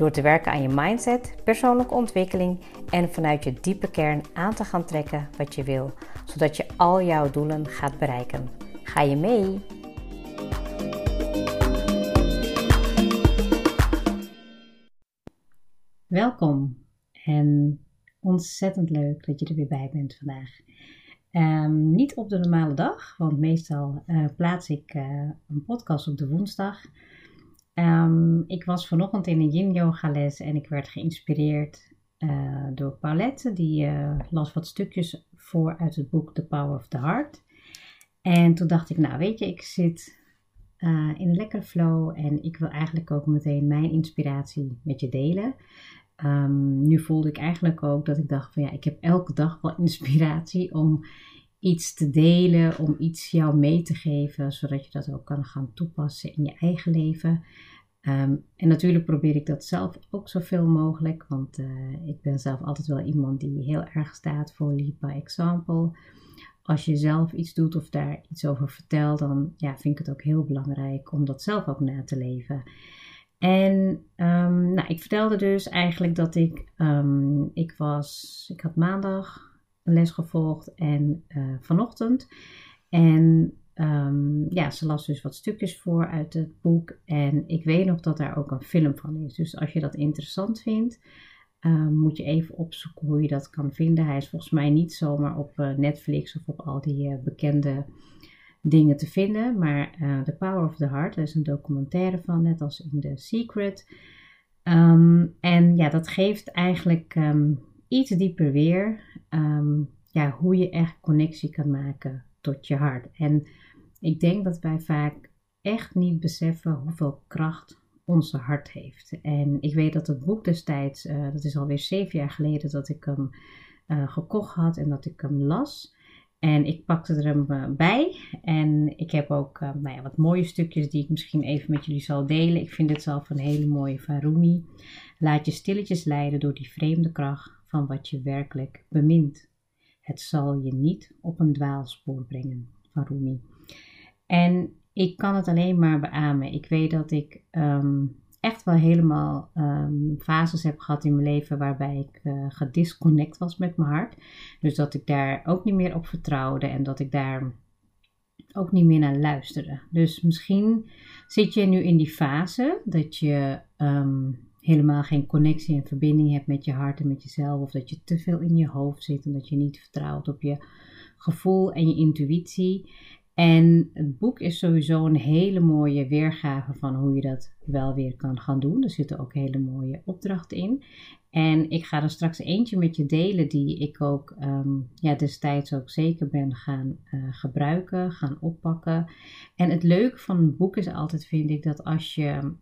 Door te werken aan je mindset, persoonlijke ontwikkeling en vanuit je diepe kern aan te gaan trekken wat je wil, zodat je al jouw doelen gaat bereiken. Ga je mee? Welkom en ontzettend leuk dat je er weer bij bent vandaag. Um, niet op de normale dag, want meestal uh, plaats ik uh, een podcast op de woensdag. Um, ik was vanochtend in een yin yoga les en ik werd geïnspireerd uh, door Paulette. Die las wat stukjes voor uit het boek The Power of the Heart. En toen dacht ik, nou weet je, ik zit in een lekkere flow en ik wil eigenlijk ook meteen mijn inspiratie met je delen. Um, nu voelde ik eigenlijk ook dat ik dacht van ja, ik heb elke dag wel inspiratie om iets te delen, om iets jou mee te geven, zodat je dat ook kan gaan toepassen in je eigen leven. Um, en natuurlijk probeer ik dat zelf ook zoveel mogelijk, want uh, ik ben zelf altijd wel iemand die heel erg staat voor lead by example. Als je zelf iets doet of daar iets over vertelt, dan ja, vind ik het ook heel belangrijk om dat zelf ook na te leven. En um, nou, ik vertelde dus eigenlijk dat ik, um, ik was, ik had maandag les gevolgd en uh, vanochtend. En um, ja, ze las dus wat stukjes voor uit het boek. En ik weet nog dat daar ook een film van is. Dus als je dat interessant vindt, moet je even opzoeken hoe je dat kan vinden. Hij is volgens mij niet zomaar op uh, Netflix of op al die bekende dingen te vinden. Maar The Power of the Heart, er is een documentaire van, net als in The Secret. Um, en ja, dat geeft eigenlijk um, iets dieper weer um, ja, hoe je echt connectie kan maken tot je hart. En ik denk dat wij vaak echt niet beseffen hoeveel kracht onze hart heeft. En ik weet dat het boek destijds, uh, dat is alweer zeven jaar geleden dat ik hem uh, gekocht had en dat ik hem las. En ik pakte er hem eh, bij. En ik heb ook nou ja, wat mooie stukjes die ik misschien even met jullie zal delen. Ik vind dit zelf een hele mooie van Rumi. Laat je stilletjes leiden door die vreemde kracht van wat je werkelijk bemint. Het zal je niet op een dwaalspoor brengen van Rumi. En ik kan het alleen maar beamen. Ik weet dat ik um, echt wel helemaal um, fases heb gehad in mijn leven waarbij ik uh, gedisconnect was met mijn hart. Dus dat ik daar ook niet meer op vertrouwde en dat ik daar ook niet meer naar luisterde. Dus misschien zit je nu in die fase dat je um, helemaal geen connectie en verbinding hebt met je hart en met jezelf. Of dat je te veel in je hoofd zit en dat je niet vertrouwt op je gevoel en je intuïtie. En het boek is sowieso een hele mooie weergave van hoe je dat wel weer kan gaan doen. Er zitten ook hele mooie opdrachten in. En ik ga er straks eentje met je delen die ik ook um, ja, destijds ook zeker ben gaan uh, gebruiken, gaan oppakken. En het leuke van een boek is altijd, vind ik, dat als je,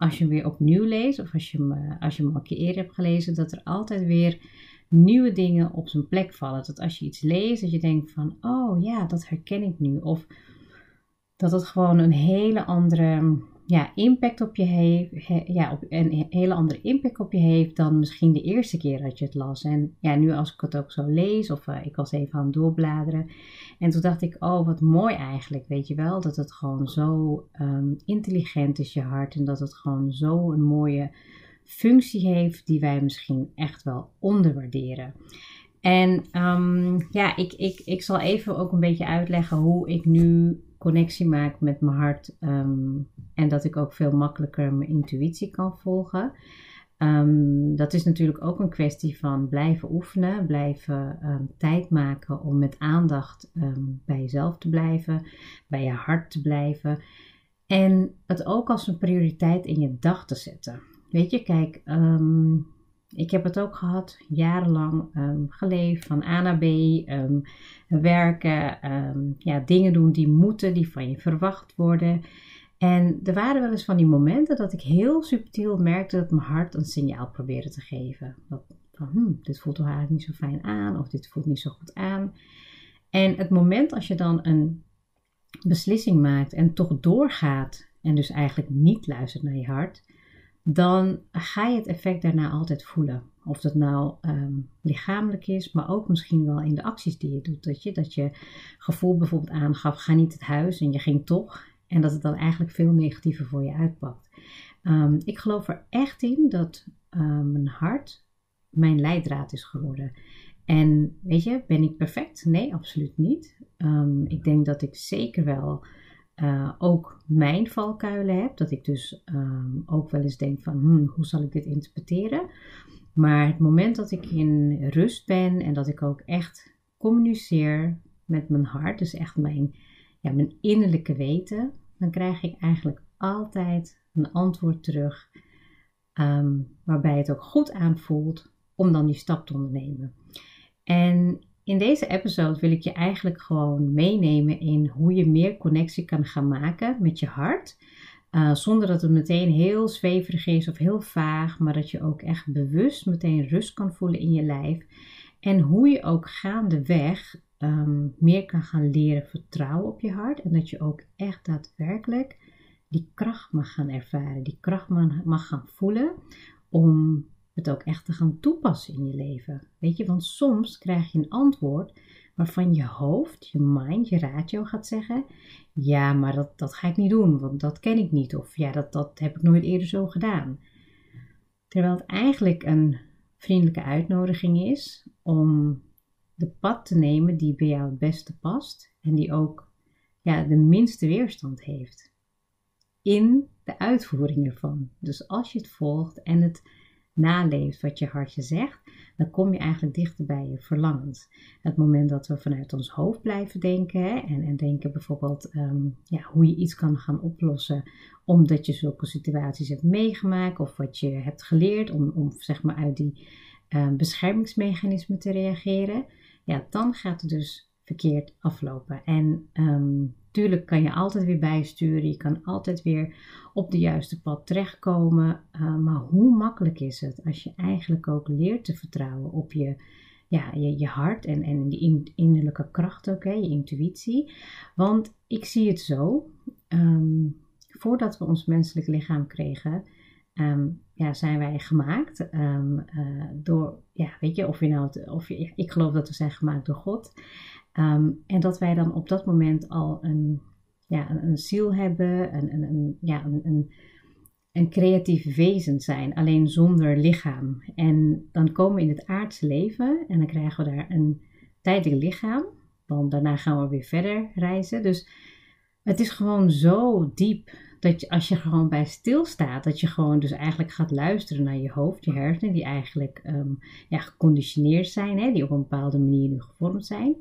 als je hem weer opnieuw leest of als je, hem, uh, als je hem al een keer eerder hebt gelezen, dat er altijd weer nieuwe dingen op zijn plek vallen. Dat als je iets leest, dat je denkt van, oh ja, dat herken ik nu. Of dat het gewoon een hele andere ja, impact op je heeft. ja, op, een hele andere impact op je heeft dan misschien de eerste keer dat je het las. En ja, nu als ik het ook zo lees, of uh, ik was even aan het doorbladeren. En toen dacht ik, oh wat mooi eigenlijk, weet je wel. Dat het gewoon zo um, intelligent is, je hart. En dat het gewoon zo een mooie functie heeft die wij misschien echt wel onderwaarderen. En um, ja, ik, ik, ik zal even ook een beetje uitleggen hoe ik nu connectie maak met mijn hart. Um, en dat ik ook veel makkelijker mijn intuïtie kan volgen. Um, dat is natuurlijk ook een kwestie van blijven oefenen, blijven um, tijd maken om met aandacht bij jezelf te blijven, bij je hart te blijven. En het ook als een prioriteit in je dag te zetten. Weet je, kijk, ik heb het ook gehad, jarenlang um, geleefd, van A naar B, um, werken, ja, dingen doen die moeten, die van je verwacht worden. En er waren wel eens van die momenten dat ik heel subtiel merkte dat mijn hart een signaal probeerde te geven. Dat, van, hm, dit voelt toch eigenlijk niet zo fijn aan of dit voelt niet zo goed aan. En het moment als je dan een beslissing maakt en toch doorgaat en dus eigenlijk niet luistert naar je hart, dan ga je het effect daarna altijd voelen. Of dat nou ehm, lichamelijk is, maar ook misschien wel in de acties die je doet. Dat je, dat je gevoel bijvoorbeeld aangaf, ga niet het huis en je ging toch. En dat het dan eigenlijk veel negatiever voor je uitpakt. Um, ik geloof er echt in dat um, mijn hart mijn leidraad is geworden. En weet je, ben ik perfect? Nee, absoluut niet. ik denk dat ik zeker wel uh, ook mijn valkuilen heb. Dat ik dus um, ook wel eens denk van hmm, hoe zal ik dit interpreteren. Maar het moment dat ik in rust ben en dat ik ook echt communiceer met mijn hart, dus echt mijn, ja, mijn innerlijke weten, dan krijg ik eigenlijk altijd een antwoord terug um, waarbij het ook goed aanvoelt om dan die stap te ondernemen. En in deze episode wil ik je eigenlijk gewoon meenemen in hoe je meer connectie kan gaan maken met je hart. Uh, zonder dat het meteen heel zweverig is of heel vaag, maar dat je ook echt bewust meteen rust kan voelen in je lijf. En hoe je ook gaandeweg um, meer kan gaan leren vertrouwen op je hart. En dat je ook echt daadwerkelijk die kracht mag gaan ervaren, die kracht mag gaan voelen om het ook echt te gaan toepassen in je leven. Weet je, want soms krijg je een antwoord waarvan je hoofd, je mind, je ratio gaat zeggen: Ja, maar dat, dat ga ik niet doen, want dat ken ik niet. Of ja, dat, dat heb ik nooit eerder zo gedaan. Terwijl het eigenlijk een vriendelijke uitnodiging is om de pad te nemen die bij jou het beste past en die ook ja, de minste weerstand heeft. In de uitvoering ervan. Dus als je het volgt en het naleeft wat je hartje zegt, dan kom je eigenlijk dichter bij je verlangens. Het moment dat we vanuit ons hoofd blijven denken hè, en, en denken bijvoorbeeld ehm, ja, hoe je iets kan gaan oplossen omdat je zulke situaties hebt meegemaakt of wat je hebt geleerd om, om zeg maar uit die um, beschermingsmechanismen te reageren, ja, dan gaat het dus verkeerd aflopen. En um, Tuurlijk kan je altijd weer bijsturen, je kan altijd weer op de juiste pad terechtkomen. Uh, maar hoe makkelijk is het als je eigenlijk ook leert te vertrouwen op je, ja, je, je hart en, en die innerlijke kracht ook, hè, je intuïtie. Want ik zie het zo, um, voordat we ons menselijk lichaam kregen, um, ja, zijn wij gemaakt um, uh, door, ja, weet je, of je nou, of je, ik geloof dat we zijn gemaakt door God. Um, en dat wij dan op dat moment al een, ja, een, een ziel hebben, een, een, een, ja, een, een, een creatief wezen zijn, alleen zonder lichaam. En dan komen we in het aardse leven en dan krijgen we daar een tijdelijk lichaam. Want daarna gaan we weer verder reizen. Dus het is gewoon zo diep dat je, als je gewoon bij stilstaat, dat je gewoon dus eigenlijk gaat luisteren naar je hoofd, je hersenen, die eigenlijk um, ja, geconditioneerd zijn, hè, die op een bepaalde manier nu gevormd zijn.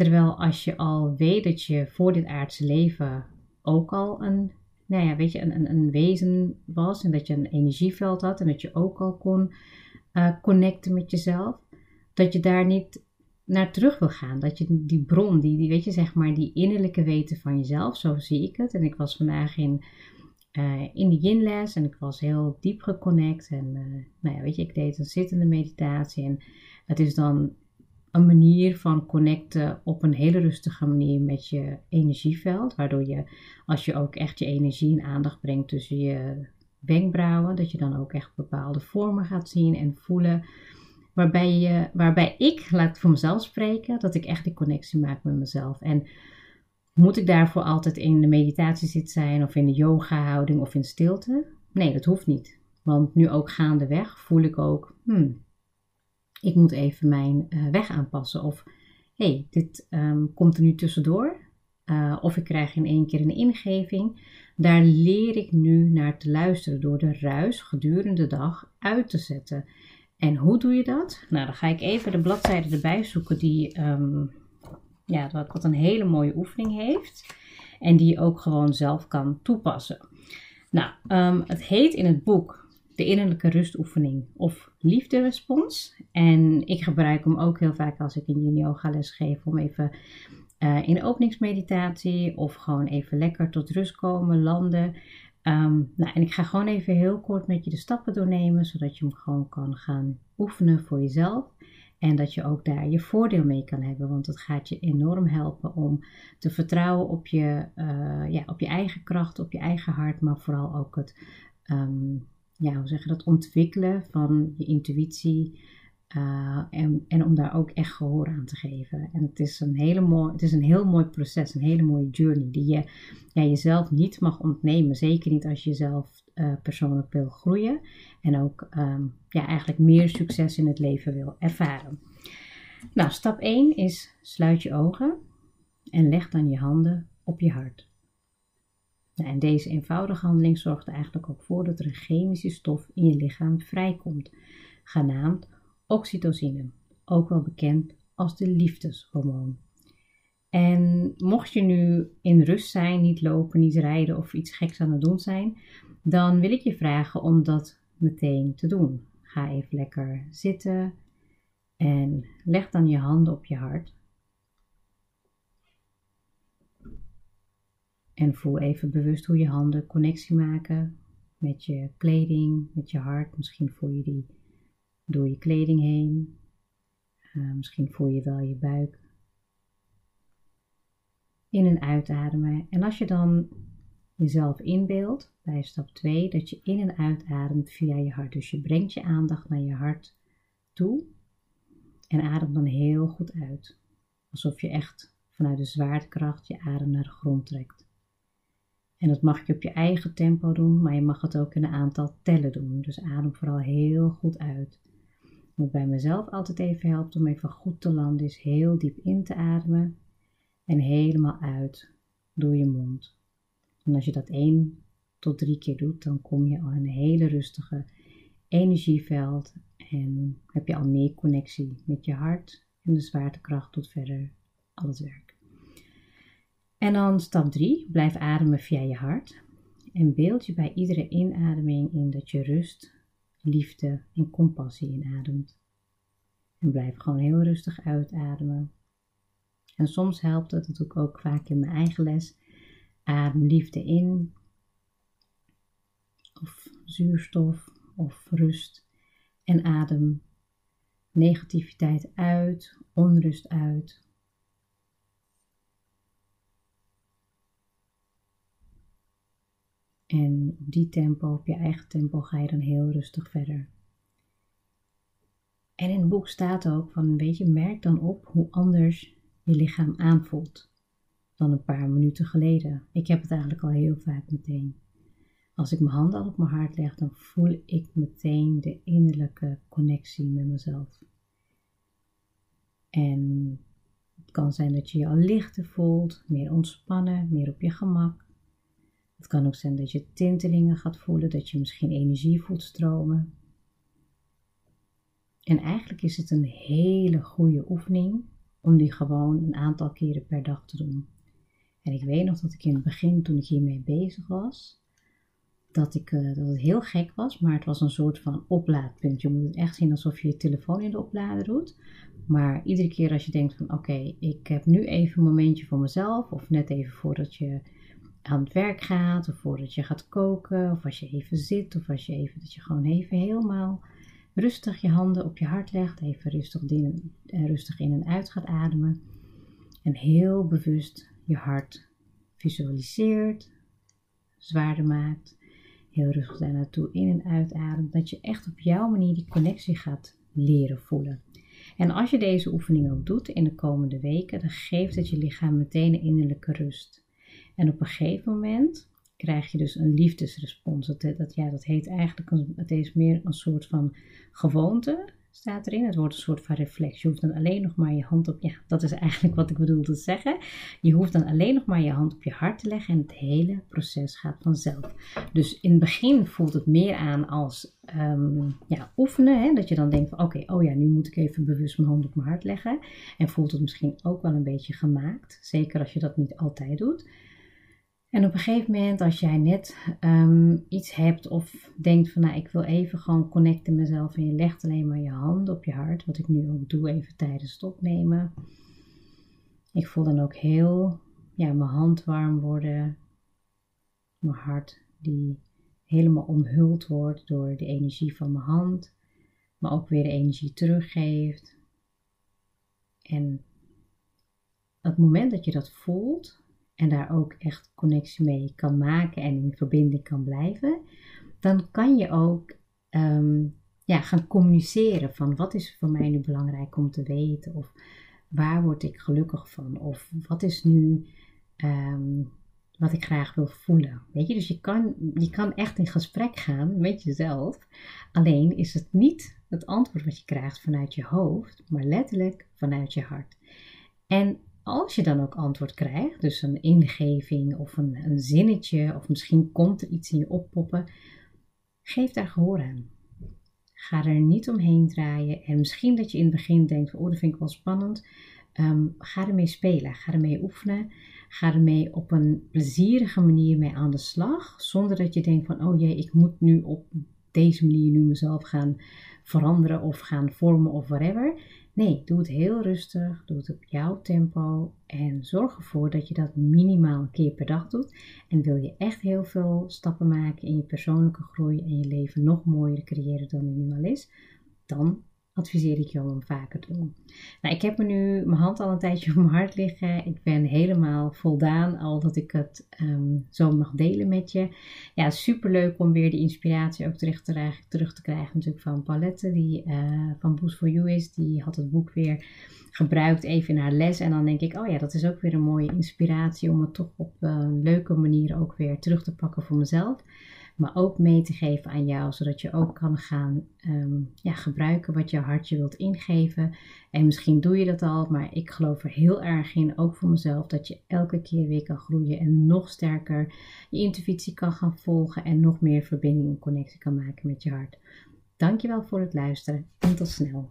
Terwijl als je al weet dat je voor dit aardse leven ook al een, nou ja, weet je, een, een, een wezen was en dat je een energieveld had en dat je ook al kon uh, connecten met jezelf, dat je daar niet naar terug wil gaan. Dat je die bron, die, die weet je, zeg maar, die innerlijke weten van jezelf, zo zie ik het. En ik was vandaag in, uh, in de yinles en ik was heel diep geconnect. En uh, nou ja, weet je, ik deed een zittende meditatie en het is dan een manier van connecten op een hele rustige manier met je energieveld. Waardoor je, als je ook echt je energie en aandacht brengt tussen je wenkbrauwen, dat je dan ook echt bepaalde vormen gaat zien en voelen. Waarbij, je, waarbij ik, laat voor mezelf spreken, dat ik echt die connectie maak met mezelf. En moet ik daarvoor altijd in de meditatie zitten zijn of in de yoga houding of in stilte? Nee, dat hoeft niet. Want nu ook gaandeweg voel ik ook, hmm, ik moet even mijn uh, weg aanpassen. Of hé, hey, dit um, komt er nu tussendoor. Uh, of ik krijg in één keer een ingeving. Daar leer ik nu naar te luisteren door de ruis gedurende de dag uit te zetten. En hoe doe je dat? Nou, dan ga ik even de bladzijde erbij zoeken die um, ja, wat een hele mooie oefening heeft. En die je ook gewoon zelf kan toepassen. Nou, um, het heet in het boek de innerlijke rustoefening of liefderespons. En ik gebruik hem ook heel vaak als ik een yin yoga les geef om even uh, in openingsmeditatie of gewoon even lekker tot rust komen, landen. Ehm, nou, en ik ga gewoon even heel kort met je de stappen doornemen, zodat je hem gewoon kan gaan oefenen voor jezelf. En dat je ook daar je voordeel mee kan hebben, want het gaat je enorm helpen om te vertrouwen op je, uh, ja, op je eigen kracht, op je eigen hart, maar vooral ook het, um, ja, hoe zeg je dat, ontwikkelen van je intuïtie. Uh, en, en om daar ook echt gehoor aan te geven. En het is een, hele mooi, het is een heel mooi proces, een hele mooie journey die je jezelf niet mag ontnemen. Zeker niet als je zelf uh, persoonlijk wil groeien en ook um, ja, eigenlijk meer succes in het leven wil ervaren. Nou, stap 1 is sluit je ogen en leg dan je handen op je hart. En deze eenvoudige handeling zorgt er eigenlijk ook voor dat er een chemische stof in je lichaam vrijkomt, genaamd oxytocine, ook wel bekend als de liefdeshormoon. En mocht je nu in rust zijn, niet lopen, niet rijden of iets geks aan het doen zijn, dan wil ik je vragen om dat meteen te doen. Ga even lekker zitten en leg dan je handen op je hart. En voel even bewust hoe je handen connectie maken met je kleding, met je hart. Misschien voel je die door je kleding heen. Uh, misschien voel je wel je buik. In- en uitademen. En als je dan jezelf inbeeldt bij stap 2 dat je in- en uitademt via je hart. Dus je brengt je aandacht naar je hart toe en adem dan heel goed uit. Alsof je echt vanuit de zwaartekracht je adem naar de grond trekt. En dat mag je op je eigen tempo doen, maar je mag het ook in een aantal tellen doen. Dus adem vooral heel goed uit. Wat bij mezelf altijd even helpt om even goed te landen, is heel diep in te ademen en helemaal uit door je mond. En als je dat één tot drie keer doet, dan kom je al in een hele rustige energieveld en heb je al meer connectie met je hart en de zwaartekracht doet verder al het werk. En dan stap 3, blijf ademen via je hart en beeld je bij iedere inademing in dat je rust, liefde en compassie inademt. En blijf gewoon heel rustig uitademen. En soms helpt het, dat doe ik ook vaak in mijn eigen les, adem liefde in of zuurstof of rust en adem negativiteit uit, onrust uit. En op die tempo, op je eigen tempo, ga je dan heel rustig verder. En in het boek staat ook van, weet je, merk dan op hoe anders je lichaam aanvoelt dan een paar minuten geleden. Ik heb het eigenlijk al heel vaak meteen. Als ik mijn handen op mijn hart leg, dan voel ik meteen de innerlijke connectie met mezelf. En het kan zijn dat je je al lichter voelt, meer ontspannen, meer op je gemak. Het kan ook zijn dat je tintelingen gaat voelen, dat je misschien energie voelt stromen. En eigenlijk is het een hele goede oefening om die gewoon een aantal keren per dag te doen. En ik weet nog dat ik in het begin, toen ik hiermee bezig was, dat, ik, uh, dat het heel gek was, maar het was een soort van oplaadpunt. Je moet het echt zien alsof je je telefoon in de oplader doet. Maar iedere keer als je denkt van oké, ik heb nu even een momentje voor mezelf, of net even voordat je aan het werk gaat, of voordat je gaat koken, of als je even zit, of als je even, dat je gewoon even helemaal rustig je handen op je hart legt, even rustig in, uh, rustig in en uit gaat ademen. En heel bewust je hart visualiseert, zwaarder maakt, heel rustig daar naartoe in en uitademt, dat je echt op jouw manier die connectie gaat leren voelen. En als je deze oefening ook doet in de komende weken, dan geeft het je lichaam meteen een innerlijke rust. En op een gegeven moment krijg je dus een liefdesrespons. Dat, dat, ja, dat heet eigenlijk, het is meer een soort van gewoonte staat erin. Het wordt een soort van reflex. Je hoeft dan alleen nog maar je hand op, ja, dat is eigenlijk wat ik bedoel te zeggen. Je hoeft dan alleen nog maar je hand op je hart te leggen en het hele proces gaat vanzelf. Dus in het begin voelt het meer aan als um, ja, oefenen. Hè? Dat je dan denkt van oké, oh ja, nu moet ik even bewust mijn hand op mijn hart leggen. En voelt het misschien ook wel een beetje gemaakt. Zeker als je dat niet altijd doet. En op een gegeven moment, als jij net um, iets hebt of denkt van, nou, ik wil even gewoon connecten mezelf en je legt alleen maar je hand op je hart, wat ik nu ook doe even tijdens het opnemen. Ik voel dan ook heel, ja, mijn hand warm worden, mijn hart die helemaal omhuld wordt door de energie van mijn hand, maar ook weer de energie teruggeeft. En het moment dat je dat voelt en daar ook echt connectie mee kan maken en in verbinding kan blijven, dan kan je ook ehm, ja, gaan communiceren van wat is voor mij nu belangrijk om te weten of waar word ik gelukkig van of wat is nu ehm, wat ik graag wil voelen. Weet je, dus je kan, je kan echt in gesprek gaan met jezelf. Alleen is het niet het antwoord wat je krijgt vanuit je hoofd, maar letterlijk vanuit je hart. En als je dan ook antwoord krijgt, dus een ingeving of een, zinnetje, of misschien komt er iets in je oppoppen, geef daar gehoor aan. Ga er niet omheen draaien. En misschien dat je in het begin denkt: oh, dat vind ik wel spannend. Um, ga ermee spelen, ga ermee oefenen. Ga ermee op een plezierige manier mee aan de slag. Zonder dat je denkt van, oh jee, ik moet nu op deze manier nu mezelf gaan veranderen of gaan vormen of whatever. Nee, doe het heel rustig, doe het op jouw tempo en zorg ervoor dat je dat minimaal een keer per dag doet. En wil je echt heel veel stappen maken in je persoonlijke groei en je leven nog mooier creëren dan het nu al is, dan adviseer ik je om vaker te doen. Nou, ik heb me nu mijn hand al een tijdje op mijn hart liggen. Ik ben helemaal voldaan al dat ik het ehm, zo mag delen met je. Ja, super leuk om weer die inspiratie ook terug te, krijgen, terug te krijgen natuurlijk van Palette, die uh, van Boost for You is. Die had het boek weer gebruikt even in haar les. En dan denk ik, oh ja, dat is ook weer een mooie inspiratie om het toch op een leuke manier ook weer terug te pakken voor mezelf maar ook mee te geven aan jou, zodat je ook kan gaan ehm, ja, gebruiken wat je hartje wilt ingeven. En misschien doe je dat al, maar ik geloof er heel erg in, ook voor mezelf, dat je elke keer weer kan groeien en nog sterker je intuïtie kan gaan volgen en nog meer verbinding en connectie kan maken met je hart. Dankjewel voor het luisteren en tot snel.